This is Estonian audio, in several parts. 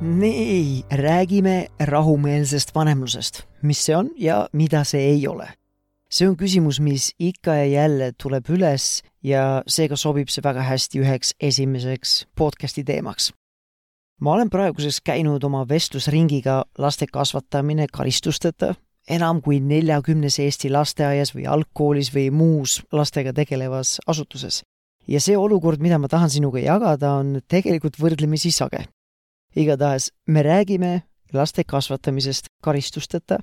nii, räägime rahumeelsest vanemlusest, mis see on ja mida see ei ole. see on küsimus, mis ikka ja jälle tuleb üles ja seega sobib see väga hästi üheks esimeseks podcasti teemaks. ma olen praeguseks käinud oma vestlusringiga laste kasvatamine karistusteta enam kui neljakümnes Eesti lasteaias või algkoolis või muus lastega tegelevas asutuses. ja see olukord, mida ma tahan sinuga jagada, on tegelikult võrdlemisi sage igatahes me räägime laste kasvatamisest karistusteta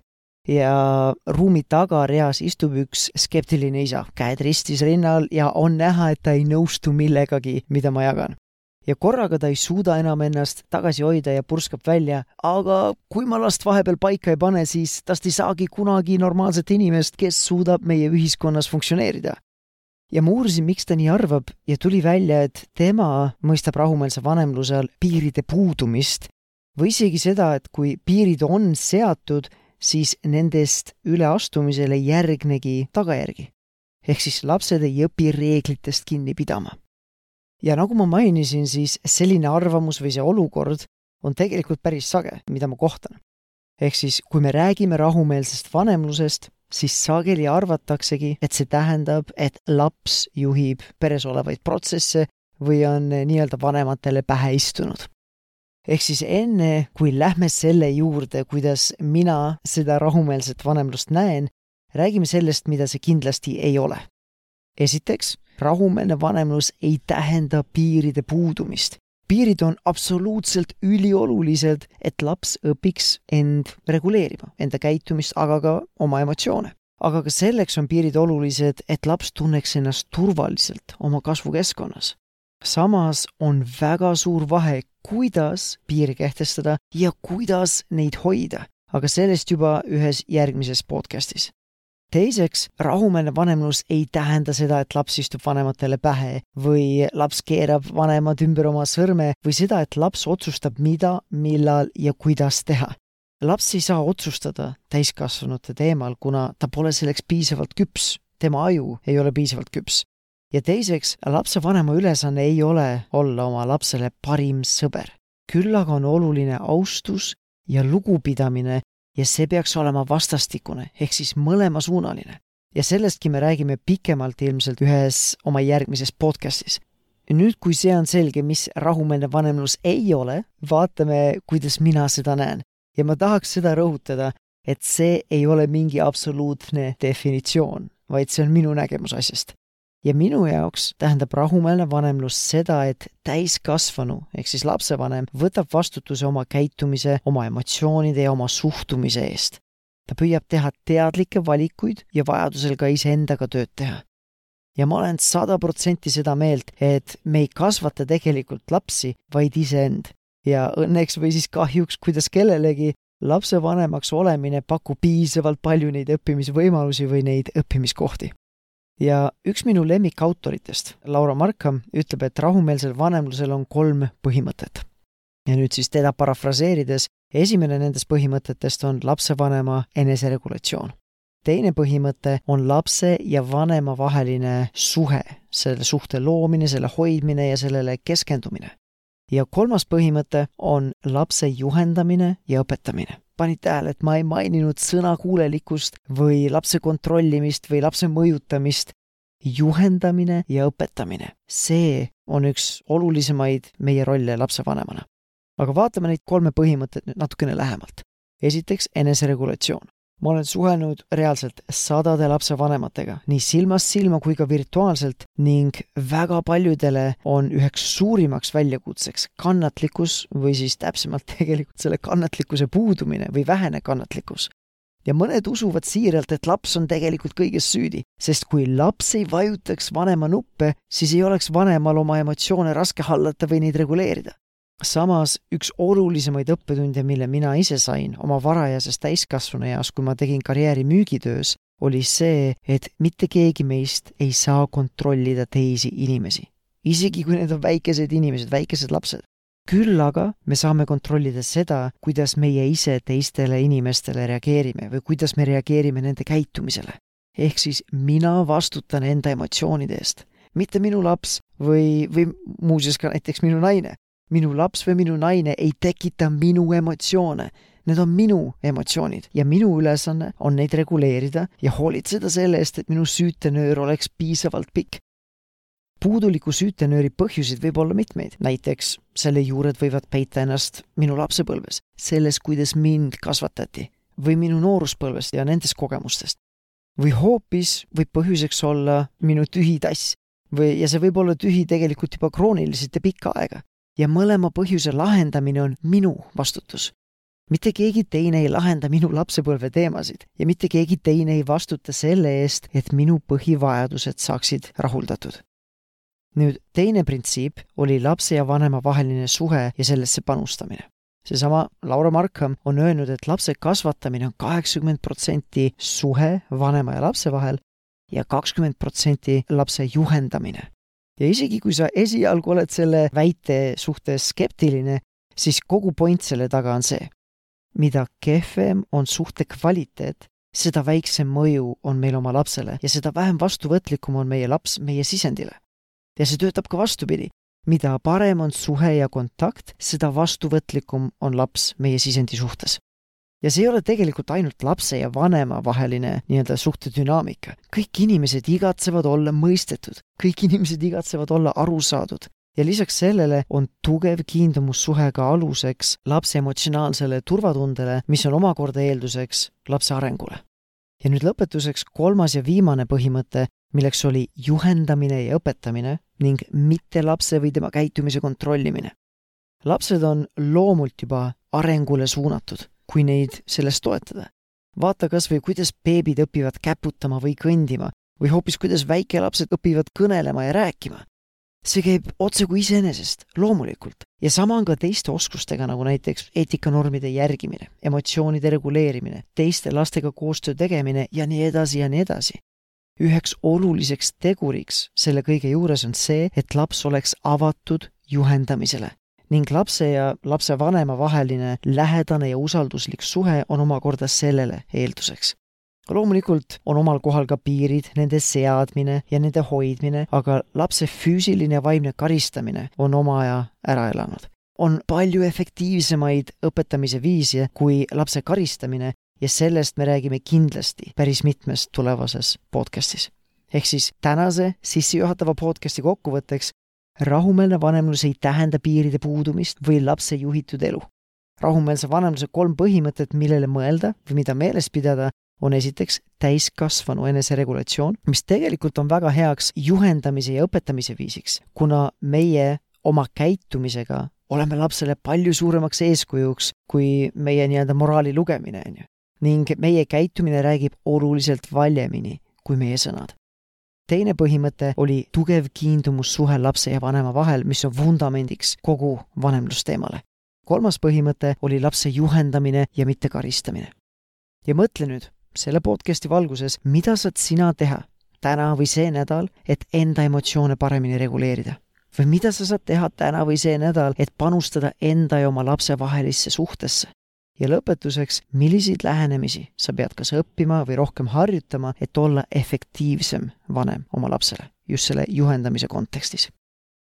ja ruumi tagareas istub üks skeptiline isa, käed ristis rinnal ja on näha, et ta ei nõustu millegagi, mida ma jagan. ja korraga ta ei suuda enam ennast tagasi hoida ja purskab välja, aga kui ma last vahepeal paika ei pane, siis tast ei saagi kunagi normaalset inimest, kes suudab meie ühiskonnas funktsioneerida ja ma uurisin, miks ta nii arvab ja tuli välja, et tema mõistab rahumeelse vanemluse all piiride puudumist või isegi seda, et kui piirid on seatud, siis nendest üleastumisele järgnegi tagajärgi. ehk siis lapsed ei õpi reeglitest kinni pidama. ja nagu ma mainisin, siis selline arvamus või see olukord on tegelikult päris sage, mida ma kohtan. ehk siis, kui me räägime rahumeelsest vanemlusest, siis sageli arvataksegi, et see tähendab, et laps juhib peres olevaid protsesse või on nii-öelda vanematele pähe istunud. ehk siis enne, kui lähme selle juurde, kuidas mina seda rahumeelset vanemlust näen, räägime sellest, mida see kindlasti ei ole. esiteks, rahumeelne vanemlus ei tähenda piiride puudumist piirid on absoluutselt üliolulised, et laps õpiks end reguleerima, enda käitumist, aga ka oma emotsioone. aga ka selleks on piirid olulised, et laps tunneks ennast turvaliselt oma kasvukeskkonnas. samas on väga suur vahe, kuidas piire kehtestada ja kuidas neid hoida, aga sellest juba ühes järgmises podcastis teiseks, rahumeelne vanemlus ei tähenda seda, et laps istub vanematele pähe või laps keerab vanemad ümber oma sõrme või seda, et laps otsustab, mida, millal ja kuidas teha. laps ei saa otsustada täiskasvanute teemal, kuna ta pole selleks piisavalt küps, tema aju ei ole piisavalt küps. ja teiseks, lapsevanema ülesanne ei ole olla oma lapsele parim sõber. küll aga on oluline austus ja lugupidamine ja see peaks olema vastastikune ehk siis mõlemasuunaline. ja sellestki me räägime pikemalt ilmselt ühes oma järgmises podcastis. nüüd, kui see on selge, mis rahumeelne vanemlus ei ole, vaatame, kuidas mina seda näen. ja ma tahaks seda rõhutada, et see ei ole mingi absoluutne definitsioon, vaid see on minu nägemus asjast ja minu jaoks tähendab rahumeelne vanemlus seda, et täiskasvanu ehk siis lapsevanem võtab vastutuse oma käitumise, oma emotsioonide ja oma suhtumise eest. ta püüab teha teadlikke valikuid ja vajadusel ka iseendaga tööd teha. ja ma olen sada protsenti seda meelt, et me ei kasvata tegelikult lapsi, vaid iseend. ja õnneks või siis kahjuks, kuidas kellelegi, lapsevanemaks olemine pakub piisavalt palju neid õppimisvõimalusi või neid õppimiskohti ja üks minu lemmikautoritest, Laura Markham, ütleb, et rahumeelsel vanemlusel on kolm põhimõtet. ja nüüd siis teda parafraseerides, esimene nendest põhimõtetest on lapsevanema eneseregulatsioon. teine põhimõte on lapse ja vanema vaheline suhe, selle suhte loomine, selle hoidmine ja sellele keskendumine. ja kolmas põhimõte on lapse juhendamine ja õpetamine panid tähele, et ma ei maininud sõnakuulelikkust või lapse kontrollimist või lapse mõjutamist. juhendamine ja õpetamine, see on üks olulisemaid meie rolle lapsevanemana. aga vaatame neid kolme põhimõtet nüüd natukene lähemalt. esiteks eneseregulatsioon ma olen suhelnud reaalselt sadade lapsevanematega, nii silmast silma kui ka virtuaalselt ning väga paljudele on üheks suurimaks väljakutseks kannatlikkus või siis täpsemalt tegelikult selle kannatlikkuse puudumine või vähene kannatlikkus. ja mõned usuvad siiralt, et laps on tegelikult kõiges süüdi, sest kui laps ei vajutaks vanema nuppe, siis ei oleks vanemal oma emotsioone raske hallata või neid reguleerida samas üks olulisemaid õppetunde, mille mina ise sain oma varajases täiskasvanueas, kui ma tegin karjääri müügitöös, oli see, et mitte keegi meist ei saa kontrollida teisi inimesi. isegi kui need on väikesed inimesed, väikesed lapsed. küll aga me saame kontrollida seda, kuidas meie ise teistele inimestele reageerime või kuidas me reageerime nende käitumisele. ehk siis mina vastutan enda emotsioonide eest, mitte minu laps või, või muuseas ka näiteks minu naine minu laps või minu naine ei tekita minu emotsioone. Need on minu emotsioonid ja minu ülesanne on neid reguleerida ja hoolitseda selle eest, et minu süütenöör oleks piisavalt pikk. puuduliku süütenööri põhjuseid võib olla mitmeid, näiteks selle juured võivad peita ennast minu lapsepõlves, selles, kuidas mind kasvatati või minu nooruspõlvest ja nendest kogemustest. või hoopis võib põhjuseks olla minu tühi tass või, ja see võib olla tühi tegelikult juba krooniliselt ja pikka aega ja mõlema põhjuse lahendamine on minu vastutus. mitte keegi teine ei lahenda minu lapsepõlve teemasid ja mitte keegi teine ei vastuta selle eest, et minu põhivajadused saaksid rahuldatud. nüüd teine printsiip oli lapse ja vanema vaheline suhe ja sellesse panustamine seesama Laura Markham on öelnud, et lapse kasvatamine on kaheksakümmend protsenti suhe vanema ja lapse vahel ja kakskümmend protsenti lapse juhendamine ja isegi kui sa esialgu oled selle väite suhtes skeptiline, siis kogu point selle taga on see, mida kehvem on suhte kvaliteet, seda väiksem mõju on meil oma lapsele ja seda vähem vastuvõtlikum on meie laps meie sisendile. ja see töötab ka vastupidi. mida parem on suhe ja kontakt, seda vastuvõtlikum on laps meie sisendi suhtes ja see ei ole tegelikult ainult lapse ja vanema vaheline nii-öelda suhtedünaamika. kõik inimesed igatsevad olla mõistetud, kõik inimesed igatsevad olla aru saadud ja lisaks sellele on tugev kiindumussuhe ka aluseks lapse emotsionaalsele turvatundele, mis on omakorda eelduseks lapse arengule. ja nüüd lõpetuseks kolmas ja viimane põhimõte, milleks oli juhendamine ja õpetamine ning mitte lapse või tema käitumise kontrollimine. lapsed on loomult juba arengule suunatud kui neid selles toetada. vaata kas või kuidas beebid õpivad käputama või kõndima või hoopis kuidas väikelapsed õpivad kõnelema ja rääkima. see käib otse kui iseenesest, loomulikult. ja sama on ka teiste oskustega, nagu näiteks eetikanormide järgimine, emotsioonide reguleerimine, teiste lastega koostöö tegemine ja nii edasi ja nii edasi üheks oluliseks teguriks selle kõige juures on see, et laps oleks avatud juhendamisele ning lapse ja lapsevanema vaheline lähedane ja usalduslik suhe on omakorda sellele eelduseks. loomulikult on omal kohal ka piirid, nende seadmine ja nende hoidmine, aga lapse füüsiline ja vaimne karistamine on oma aja ära elanud. on palju efektiivsemaid õpetamise viise kui lapse karistamine ja sellest me räägime kindlasti päris mitmes tulevases podcastis ehk siis tänase sissejuhatava podcasti kokkuvõtteks rahumeelne vanemlus ei tähenda piiride puudumist või lapse juhitud elu. rahumeelse vanemluse kolm põhimõtet, millele mõelda või mida meeles pidada, on esiteks täiskasvanu eneseregulatsioon, mis tegelikult on väga heaks juhendamise ja õpetamise viisiks, kuna meie oma käitumisega oleme lapsele palju suuremaks eeskujuks kui meie nii-öelda moraali lugemine, on ju. ning meie käitumine räägib oluliselt valjemini kui meie sõnad teine põhimõte oli tugev kiindumussuhe lapse ja vanema vahel, mis on vundamendiks kogu vanemlusteemale. kolmas põhimõte oli lapse juhendamine ja mitte karistamine. ja mõtle nüüd selle podcasti valguses, mida saad sina teha täna või see nädal, et enda emotsioone paremini reguleerida? või mida sa saad teha täna või see nädal, et panustada enda ja oma lapse vahelisse suhtesse? Ja lõpetuseks, milliseid lähenemisi sa pead kas õppima või rohkem harjutama, et olla efektiivsem vanem oma lapsele, just selle juhendamise kontekstis.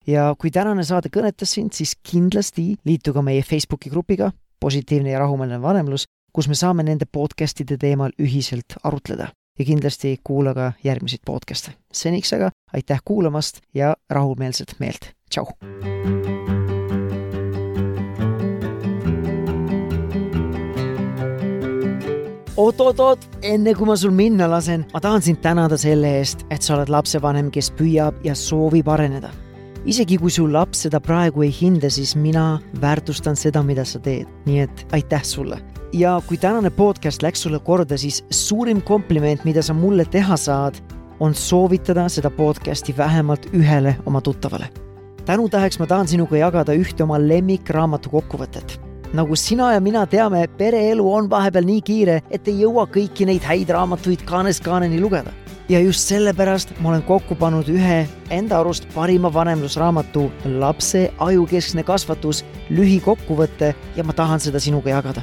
ja kui tänane saade kõnetas sind, siis kindlasti liitu ka meie Facebooki grupiga Positiivne ja rahumeelne vanemlus, kus me saame nende podcast'ide teemal ühiselt arutleda ja kindlasti kuula ka järgmiseid podcast'e. seniks aga aitäh kuulamast ja rahumeelset meelt, tšau! Oot-oot-oot, enne kui ma sul minna lasen, ma tahan sind tänada selle eest, et sa oled lapsevanem, kes püüab ja soovib areneda. isegi kui su laps seda praegu ei hinda, siis mina väärtustan seda, mida sa teed, nii et aitäh sulle. ja kui tänane podcast läks sulle korda, siis suurim kompliment, mida sa mulle teha saad, on soovitada seda podcasti vähemalt ühele oma tuttavale tänutäheks ma tahan sinuga jagada ühte oma lemmikraamatu kokkuvõtet nagu sina ja mina teame, pereelu on vahepeal nii kiire, et ei jõua kõiki neid häid raamatuid kaanest kaaneni lugeda. ja just sellepärast ma olen kokku pannud ühe enda arust parima vanemlusraamatu Lapse ajukeskne kasvatus lühikokkuvõte ja ma tahan seda sinuga jagada.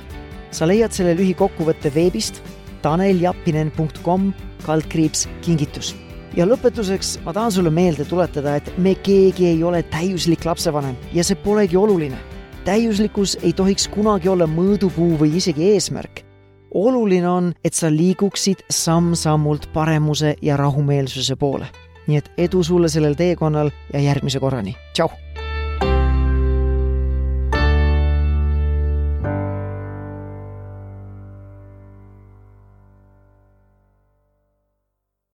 sa leiad selle lühikokkuvõtte veebist taneljappinen.com kaldkriips kingitus ja lõpetuseks ma tahan sulle meelde tuletada, et me keegi ei ole täiuslik lapsevanem ja see polegi oluline täiuslikkus ei tohiks kunagi olla mõõdupuu või isegi eesmärk. oluline on, et sa liiguksid samm-sammult paremuse ja rahumeelsuse poole. nii et edu sulle sellel teekonnal ja järgmise korrani, tšau!